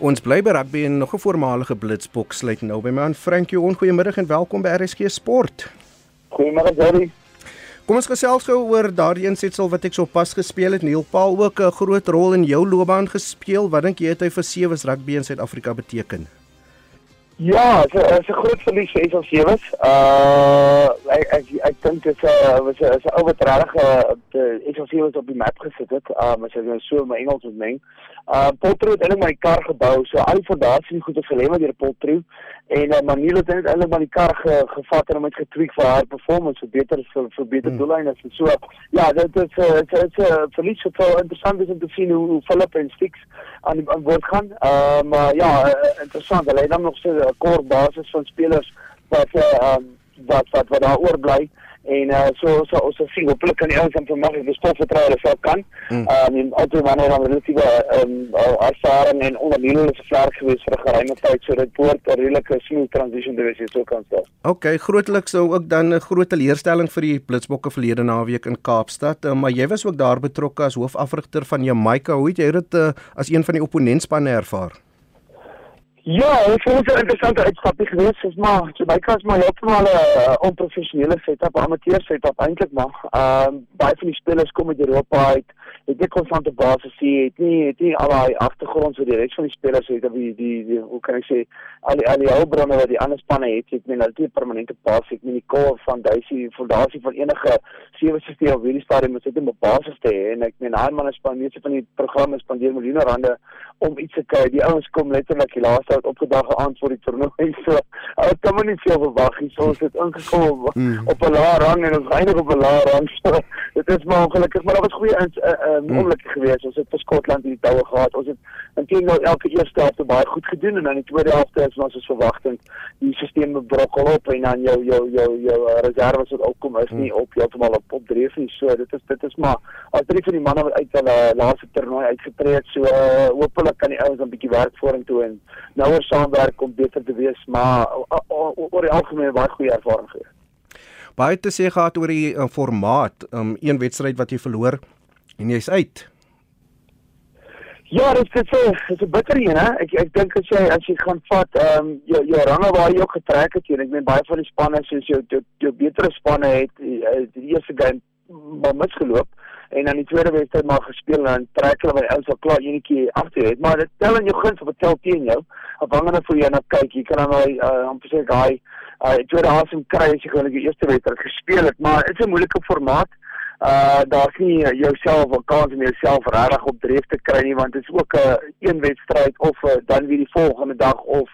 Ons bly by rugby en nog 'n voormalige Blitsbok sluit nou by my aan Frankie. Goeiemiddag en welkom by RSG Sport. Goeiemôre Jerry. Kom ons gesels gou oor daardie insetsel wat ek so pas gespeel het. Neil Paul ook 'n groot rol in jou loopbaan gespeel. Wat dink jy het hy vir sewe rugby in Suid-Afrika beteken? Ja, dit is 'n groot verlies vir ons sewes. Uh ek ek ek dink dit is 'n was 'n is 'n ou wat regtig uh sê wat op die map gesit het. Um as jy nou so my Engels moet meng. Uh Potro het eintlik my kar gebou. So al die fondasie goed is gelê met deur Potro en uh, Manilo het eintlik maar die kar ge, gevat en hom het getweek vir haar performance vir beter vir, vir beter hmm. doellyne en so. Ja, dit is uh, dit is 'n uh, verlies wat so interessant is om te sien hoe, hoe Philip en Stix aan die aan boord gaan. Uh maar ja, uh, interessant. Hulle het dan nog so 'n kort basis van spelers wat uh, um, wat wat wat daar oorbly en uh, so so ons so sien hopelik kan die ouens dan vanmag die stof vertrou hulle sou kan. Hmm. Ehm um, altyd wanneer dan relatiewe ehm um, ervaring en ondernemende se vlerk gewees vir 'n geruime tyd so dit behoort 'n redelike smooth transition te wees so kan stel. OK, grootliks sou ook dan 'n groot teleurstelling vir die Blitsbokke verlede naweek in Kaapstad, uh, maar jy was ook daar betrokke as hoofafrigter van Jamaica. Hoe het jy dit uh, as een van die opponentspanne ervaar? Ja, ek vind dit 'n interessante uitstapie geweest, is maar Jamaica is maar heeltemal 'n uh, onprofessionele setup, amateur setup eintlik maar. Ehm um, baie van die spelers kom uit Europa uit het nie konstante basis sien het nie het nie al daai agtergrond so die res van die spelers het of die, die die hoe kan ek sê al die al die hulpbronne wat die ander spanne het het men altyd permanente basis het nie die core van duisie fondasie van enige sewe stelsel of hierdie stadium moet dit 'n basis te hê. En ek meen daai manne span meeste van die programme spandeer miljoene rande om iets te kry. Die ouens kom letterlik die laaste uit opgedag aan vir die toernooi. So hulle kan maar nie veel verwag nie so ons het ingekom mm. op 'n lae rang en ons eindig op 'n lae rang. So dit is maar ongelukkig maar daar was goeie uh, uh, um, ongelukkig hmm. geweest. Ons het vir Skotland hierdie toue gehad. Ons het intendeel elke eerste helfte baie goed gedoen en dan die tweede helfte is ons as verwagting die stelsel bebrokkel op en dan jou jou jou jou uh, reserves wat opkom is nie hmm. op heeltemal op op dreef nie. So dit is dit is maar al drie van die manne wat uit hulle laaste toernooi uitgetree het. So uh, hopelik kan die ouens 'n bietjie werk vorentoe en nouer saamwerk om beter te wees, maar uh, uh, oor die algemeen baie goeie ervaring gehad baie te sê gehad oor die uh, formaat. Um een wedstryd wat jy verloor en jy's uit. Ja, dit is so, dit is 'n bitter een, hè. Ek ek dink as jy as jy gaan vat ehm um, jou jou range waar jy ook getrek het, en ek meen baie van die spanne soos jou jou, jou betere spanne het die, eh, die eerste game maar misgeloop en dan die tweede wedstryd maar gespeel en dan trek hulle by ons al klaar enetjie agter het, maar dit tel in jou guns of dit tel teen jou. Afhangende van hoe jy na kyk, jy kan dan nou uh, amper sê daai uh, tweede asem kry as jy gewoonlik die eerste wedstryd gespeel het, maar dit is 'n moeilike formaat uh daar's nie uh, jouself 'n kans om jouself regtig op dreef te kry nie want dit is ook 'n uh, een wedstryd of uh, dan weer die volgende dag of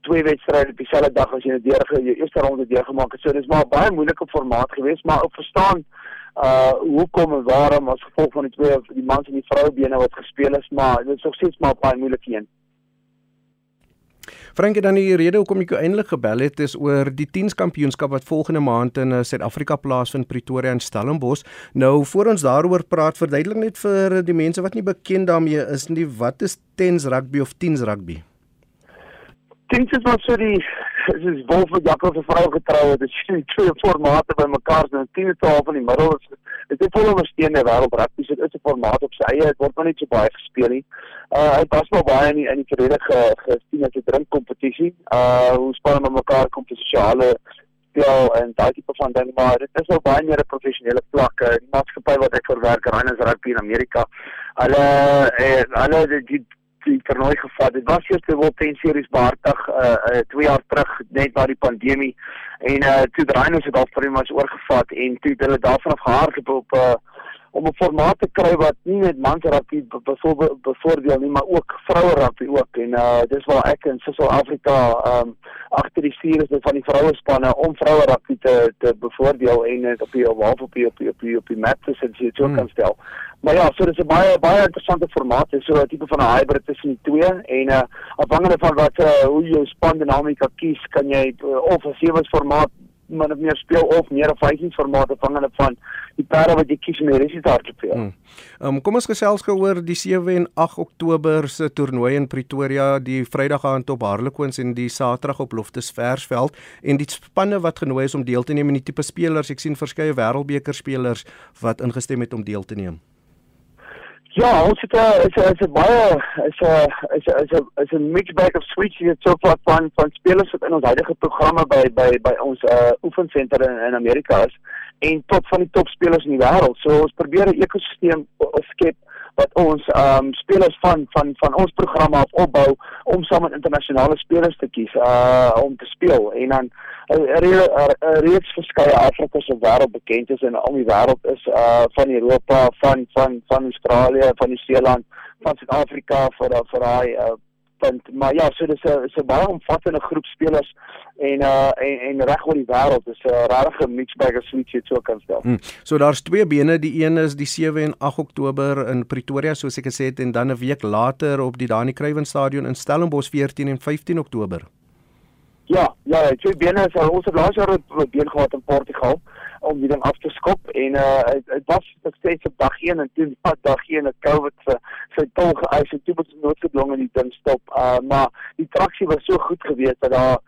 twee wedstryde op dieselfde dag as jy net deur jou eerste ronde deurgemaak het. So dis maar baie moeilike formaat geweest, maar ek verstaan uh hoekom en waarom as gevolg van die twee die mans en die vroubene wat gespeel is, maar dit is nog steeds maar baie moeilik een. Frankie dan die rede hoekom ek jou eintlik gebel het is oor die 10s kampioenskap wat volgende maand in uh, Suid-Afrika plaasvind Pretoria en Stellenbosch. Nou voor ons daaroor praat, verduidelik net vir die mense wat nie bekend daarmee is nie, wat is 10s rugby of 10s rugby? 10s is maar so die is wolf wat jakkals se vrou getrou het. Dit is twee formate bymekaar, so 'n 10 te half in die middel is dit is vol ondersteunende wêreld rugby. Dit is 'n formaat op sy eie. Dit word maar net so baie gespeel nie. Uh hy pas wel baie in die, in die verdedige gesien as 'n drinkkompetisie. Uh hoe spanne met mekaar kom te sosiale speel en daai tipe van ding, maar dit is nou baie meer 'n professionele vlak. Uh, die maatskappy wat ek verwerk, Rhinos Rugby in Amerika. Hulle eh hulle die die toernooi gevat. Dit was eers die World Ten Series behartig uh, uh 2 jaar terug net na die pandemie en uh toe draai ons dit al vir iemand oorgevat en toe hulle daarvan af gehardloop op uh om 'n formaat te kry wat nie net mans rugby bevoordeel nie, maar ook vroue rugby ook. En uh dis waar ek in Suid-Afrika um agter die stuur is van die vroue spanne om vroue rugby te te bevoordeel en dit op die op op die op die op die, op die map te sit so hmm. kan stel. Maar ja, so dis 'n baie baie interessante formaat. Dit is so 'n tipe van 'n hybrid tussen die twee en uh afhangende van wat uh hoe jou span dinamika kies, kan jy uh, of 'n sewe formaat min of meer speel of meer 'n vyfingsformaat afhangende van die perde wat jy kies om die resultaat te speel. Hmm. Um, kom ons gesels gou oor die 7 en 8 Oktober se toernooi in Pretoria, die Vrydag aand op Harlequins en die Saterdag op Loftus Versveld en die spanne wat genooi is om deel te neem in die tipe spelers. Ek sien verskeie wêreldbeker spelers wat ingestem het om deel te neem. Ja, ons het 'n is 'n is 'n baie is 'n is 'n is 'n is 'n mixed bag of sweets hier so far van van spelers wat in ons huidige programme by by by ons uh oefensenter in, in Amerika is en tot van die topspelers in die wêreld. So ons probeer 'n ekosisteem skep wat ons um spelers van van van ons programme af opbou om saam met internasionale spelers te kies uh om te speel. En dan 'n reeks verskeie Afrika se wêreld bekend is en om die wêreld is uh van Europa, van van van Australië, van Nieu-Seeland, van Suid-Afrika vir vir daai uh punt. Maar ja, so dis 'n 'n baie omvattende groep spelers en uh en, en reg oor die wêreld. Dis 'n regte mixed bag of sweets hier kan stel. Hmm. So daar's twee bene, die een is die 7 en 8 Oktober in Pretoria soos ek gesê het en dan 'n week later op die Dani Kruiven Stadion in Stellenbosch 14 en 15 Oktober. Ja, ja, twee bene is ons het laas jaar 'n been gehad in Portugal om die ding af te skop en uh dit was steeds op dag 1 en toe pas dag 1 het COVID se sy tol geëis en toe moet noodgedwonge in die ding stop. Uh maar die traksie was so goed geweest dat daar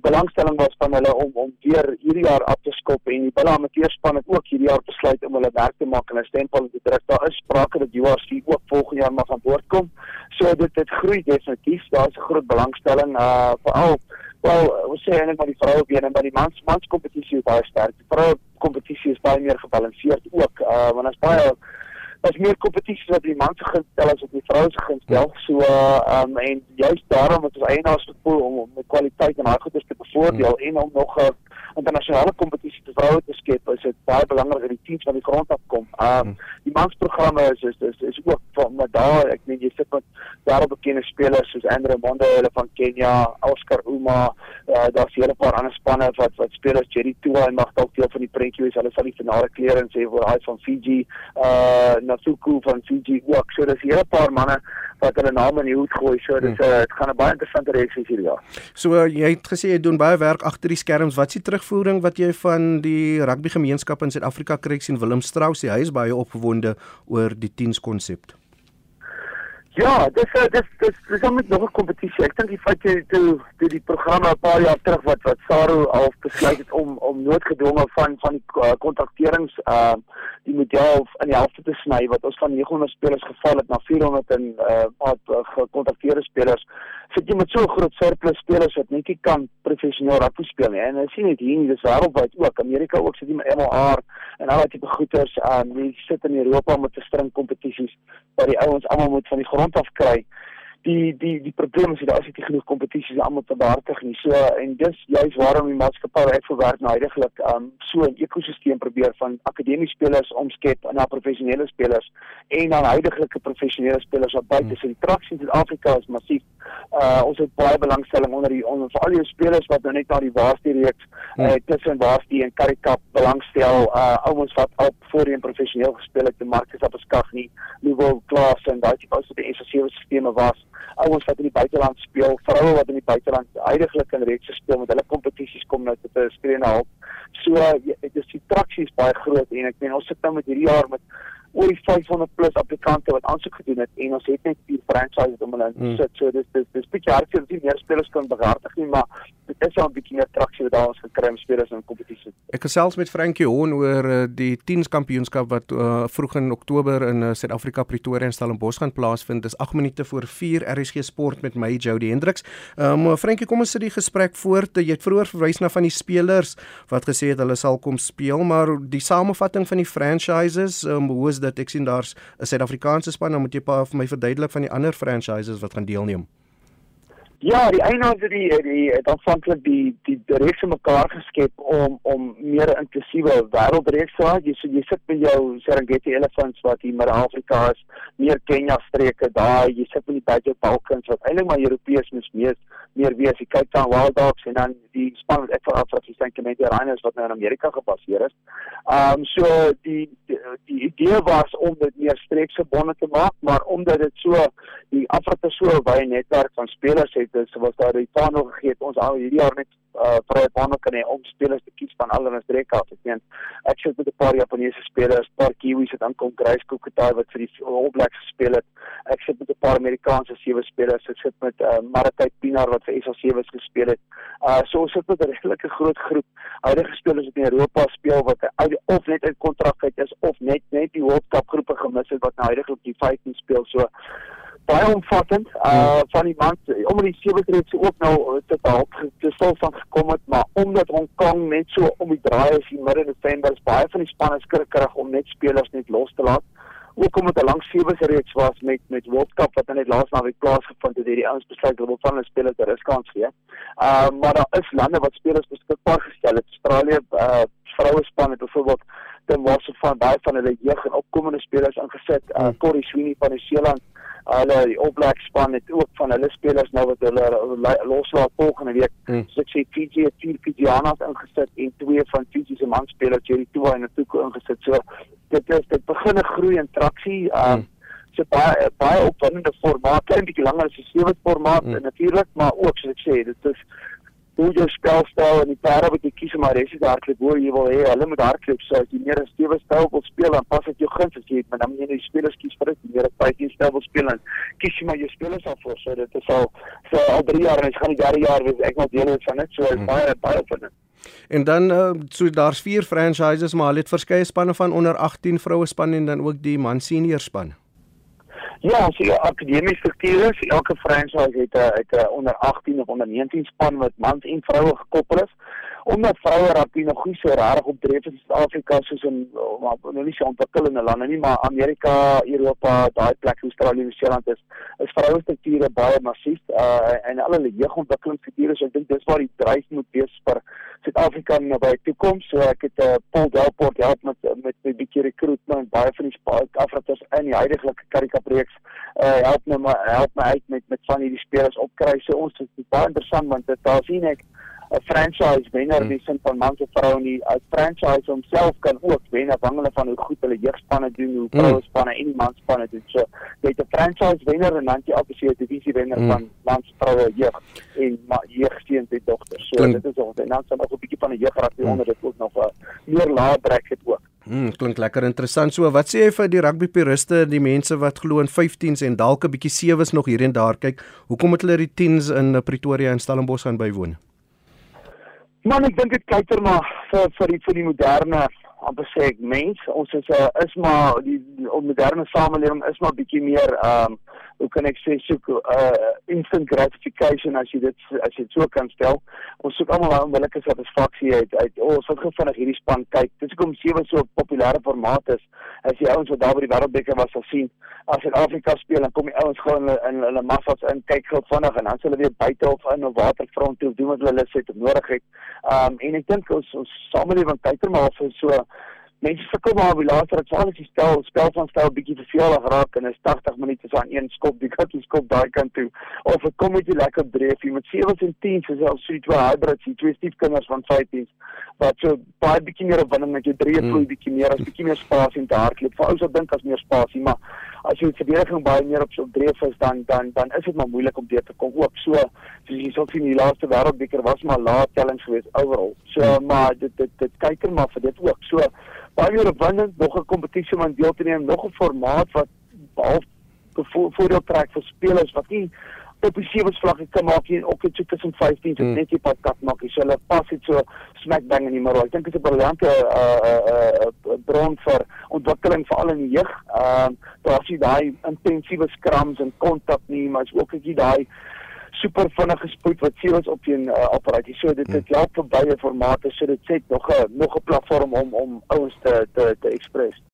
belangstelling was van hulle om om weer hierdie jaar af te skop en die Amateurspan het ook hierdie jaar besluit om hulle werk te maak en 'n stempel te druk. Daar is sprake dat URC ook volgende jaar mag aan boord kom. So dit dit groei definitief. Daar's 'n groot belangstelling uh veral Wel, ons sê eintlik maar die vroue been en by die mans mans kompetisie is baie sterk. Die vroue kompetisie is baie meer gebalanseerd ook. Uh want as baie as meer kompetisies wat die mans se gunstel as op die vroue se gunstel. So uh um en juist daarom het ons eienaars gevoel om om met kwaliteit en daai goeders te bevoordeel hmm. en om nog 'n uh, internasionale kompetisie te vroue te skep. Is dit baie belangrik dat die teams van die grond af kom. Um hmm. die mansprogramme is is is, is ook van maar daar ek meen jy sit met wêreldbekende spelers soos Andre Monde hulle van Kenia, Oscar Uma, uh, daar's hele paar ander spanne wat wat spelers Jerry Tua en mag dalk deel van die prentjie wees. Hulle sal die finale kleer en sê vir hy van Fiji, uh Natsuku van Fiji ook. So dis hele paar manne wat hulle name in die hoed gooi. So dis hmm. uh, dit gaan 'n baie interessante reeks wees hierdie jaar. So uh, jy het gesê jy doen baie werk agter die skerms. Wat is die terugvoering wat jy van die rugby gemeenskap in Suid-Afrika kry sien Willem Strauss hy is baie opgewonde oor die 10s konsep. Ja, dis uh, dis dis dis om met nog 'n kompetisie. Ek dink die feit jy toe toe die programme 'n paar jaar terug wat wat Saru al besluit het om om noodgedwonge van van die uh, kontrakterings uh die model in die helfte te sny wat ons van 900 spelers geval het na 400 en uh wat uh, gekontrakteerde spelers sit jy met so 'n groot surplus spelers wat net nie kan professioneel rugby speel nie. En jy sien dit hier nie, dis wêreldwyd ook. Amerika ook sit jy met MLR en al daai goeters. Um, jy sit in Europa met 'n string kompetisies waar die ouens almal moet van die grond af kry die die die probleem is daar is nie genoeg kompetisies almal te behartig nie. So en dis juist waarom die maatskappy uitgewerk nou heidaglik um so 'n ekosisteem probeer van akademiese spelers omskep na professionele spelers en dan heidaglike professionele spelers wat buite is. Hmm. Die traksie in Suid-Afrika is massief. Uh ons het baie belangstelling onder die onder vir al die spelers wat nou net na die Waarste reeks uh hmm. tussen Waarste en Karikap belangstel. Uh ouens wat al voorheen professioneel gespeel het, te Marcus Abeskag nie, Louwel Klaas en daai tipe ouens wat die SSC-stelsels was ouens wat in die buiteland speel, vroue wat in die buiteland heidaglik in reekse speel met hulle kompetisies kom nou te skree na hulp. So dit is die traksie is baie groot en ek meen ons sit nou met hierdie jaar met oor 500 plus applikante wat aansoek gedoen het en ons het net vier franchises om hulle in te hmm. sit. So dis dis dis bietjie hartseer dat nie meer spelers kan behartig nie, maar dit is al 'n bietjie meer traksie wat daar ons gekry om spelers in kompetisie. Ek gesels met Frankie Hon oor uh, die 10s kampioenskap wat uh, vroeg in Oktober in uh, Suid-Afrika Pretoria en Stellenbosch gaan plaasvind. Dis 8 minute voor 4 RSG Sport met my Jody Hendriks. Ehm um, Frankie, kom ons sit die gesprek voort. Jy het vroeër verwys na van die spelers wat gesê het hulle sal kom speel, maar die samevatting van die franchises, um, hoe is dit? Ek sien daar's 'n Suid-Afrikaanse span, dan moet jy pa vir my verduidelik van die ander franchises wat gaan deelneem. Ja, die eienaars het die die het aanvanklik die die reeks mekaar geskep om om meer inklusiewe wêreldreeks te hê. Jy so jy sit met jou Serengeti Elephants wat hier in Afrika is, meer Kenia streke daar. Jy sit met die Badger Balkans wat eintlik maar Europeërs mis meer meer wees. Jy kyk dan Wild Dogs en dan die span wat ek vir Afrika met die Rhinos wat nou in Amerika gebaseer is. Ehm um, so die, die die idee was om dit meer streeksgebonde te maak, maar omdat dit so die Afrika so baie netwerk van spelers het is was daar die panel gegee het ons al hierdie jaar net uh vrye panel kan hê om spelers te kies van al hulle streek af. Ek meen ek sit met 'n paar Japaneese spelers, paar Kiwis wat aankom, Grace Kokotai wat vir die All Blacks gespeel het. Ek sit met 'n paar Amerikaanse sewe spelers. Ek sit met uh Maratay Pinar wat vir SA Sewes gespeel het. Uh so ons sit met 'n redelike groot groep huidige spelers wat in Europa speel wat of net uit kontrak uit is of net net die World Cup groepe gemis het wat nou huidigelik die 15 speel. So baie omvattend uh van die omdat die sewe reeks ook nou uh, te help te stil van gekom het maar omdat Hong Kong net so om die draai is in midde November is baie van die spanne skrikkerig om net spelers net los te laat ook omdat 'n lang sewe reeks was met met World Cup wat net laas naweek plaasgevind het hierdie ouens besluit hulle wil van hulle spelers 'n riskans gee. Uh maar daar is lande wat spelers beskikbaar gestel het. Australië uh vroue span het byvoorbeeld was se van baie van hulle jeug en opkomende spelers ingesit. Uh Corey Sweeney van New Zealand hulle die All Black span het ook van hulle spelers nou wat hulle loslaat volgende week. Hmm. So ek sê Fiji het vier Fijianas ingesit en twee van Fiji se manspelers hierdie toe in 'n toek ingesit. So dit is dit begin 'n groei en traksie. Um hmm. so baie baie opwindende formaat, klein bietjie langer as die sewe formaat hmm. natuurlik, maar ook soos ek sê, dit is hoe jy spelstyl en die perde wat jy kies om maar resies hardloop hoe jy wil hê hulle moet hardloop. So as jy meer 'n stewe styl wil speel dan pas dit jou guns as jy het maar dan moet jy net die spelers kies vir dit. Meer 'n baie styl wil speel en kies jy maar jou spelers af voor so dit is al so al 3 jaar en dit gaan die derde jaar wees ek wil deel van dit. So hmm. baie baie van dit. En dan uh, so daar's vier franchises maar hulle het verskeie spanne van onder 18 vroue spanne en dan ook die man senior span. Ja, so die akademiese strukture, so elke franchise het 'n het 'n onder 18 of onder 19 span wat mans en vroue gekoppel is omdat vroue nog nie so reg opdreef in Suid-Afrika soos in maar nou nie so ontwikkelde lande nie, maar Amerika, Europa, daai plek Australië, Nieu-Seeland is is vroue strukture baie massief uh, en al hulle jeugontwikkelingsstrukture, so ek dink dis waar die dryf moet wees vir Suid-Afrika in die toekoms. So ek het 'n uh, Paul Delport help met met 'n bietjie recruitment baie van die Afrikas in die huidige Karika projek uh, help my help my uit met met van hierdie spelers opkry. So ons is baie interessant want dit daar sien ek 'n franchise wenner hmm. wie sin van mans of vroue nie 'n franchise homself kan ook wen afhangende van hoe goed hulle jeugspanne doen, hoe hmm. vroue spanne en mansspanne doen. So jy het 'n franchise wenner en dan jy op die divisie wenner hmm. van mans vroue jeug en jeugsteun te dogters. So klink, dit is ook en dan sal nog 'n bietjie van 'n jeugrugby hmm. onder dit ook nog 'n meer lae het ook. Hmm, klink lekker interessant. So, wat sê jy vir die rugby puriste, die mense wat glo in 15s en dalk 'n bietjie sewes nog hier en daar kyk? Hoekom het hulle die 10s in Pretoria en Stellenbosch gaan bywoon? Man, ek dink dit kyk er maar vir vir die vir die moderne amper sê ek mens. Ons is 'n uh, is maar die, die moderne samelewing is maar bietjie meer ehm um, hoe kan ek sê soek uh instant gratification as jy dit as jy dit so kan stel. Ons soek almal 'n onmiddellike satisfaksie uit uit oh, ons het gevinnig hierdie span kyk. Dit is hoekom sewe so 'n populêre formaat is. As jy ouens wat daar by die wêreldbeker was sal sien, as Suid-Afrika speel dan kom die ouens gou in hulle massas in kyk gou vinnig en dan hulle weer buite of in 'n waterfront toe doen wat hulle lus het of nodig het. Um en ek dink ons ons samelewing kyk er maar vir so mense sukkel maar dit sal as jy stel spel van stel bietjie te veel geraak en is 80 minute so aan een skop die kat skop daai kant toe of ek kom met jy lekker dreef jy met 7 en 10 is al so twee hybrids jy twee stiefkinders van 15 wat so baie bietjie meer opwinding met jou drie vloei hmm. bietjie meer as bietjie meer spasie en te hardloop vir ouens wat dink as meer spasie maar as jy verdediging baie meer op so dreef is dan dan dan is dit maar moeilik om deur te kom. Ook so soos jy sou sien die laaste wêreldbeker was maar laat tellings geweest overall so hmm. maar dit dit dit kyk er maar vir dit ook. So baie meer opwindend, nog 'n kompetisie om aan deel te neem, nog 'n formaat wat behalwe voordeel trek vir spelers wat nie op die sewe vlakke kan maak nie, ook net tussen 15 en hmm. net die pad kat maak. So hulle pas dit so smackbang in die middel. Ek dink dit is 'n briljante uh uh uh bron vir ontwikkeling veral in die jeug. Ehm uh, daar is daai intensiewe scrums en kontak nie, maar is ook ek daai super vinnige spoed wat seers op teen uh, apparaat. So dit dit help vir baie formate. So dit sê nog 'n nog 'n platform om om ouens te te te express.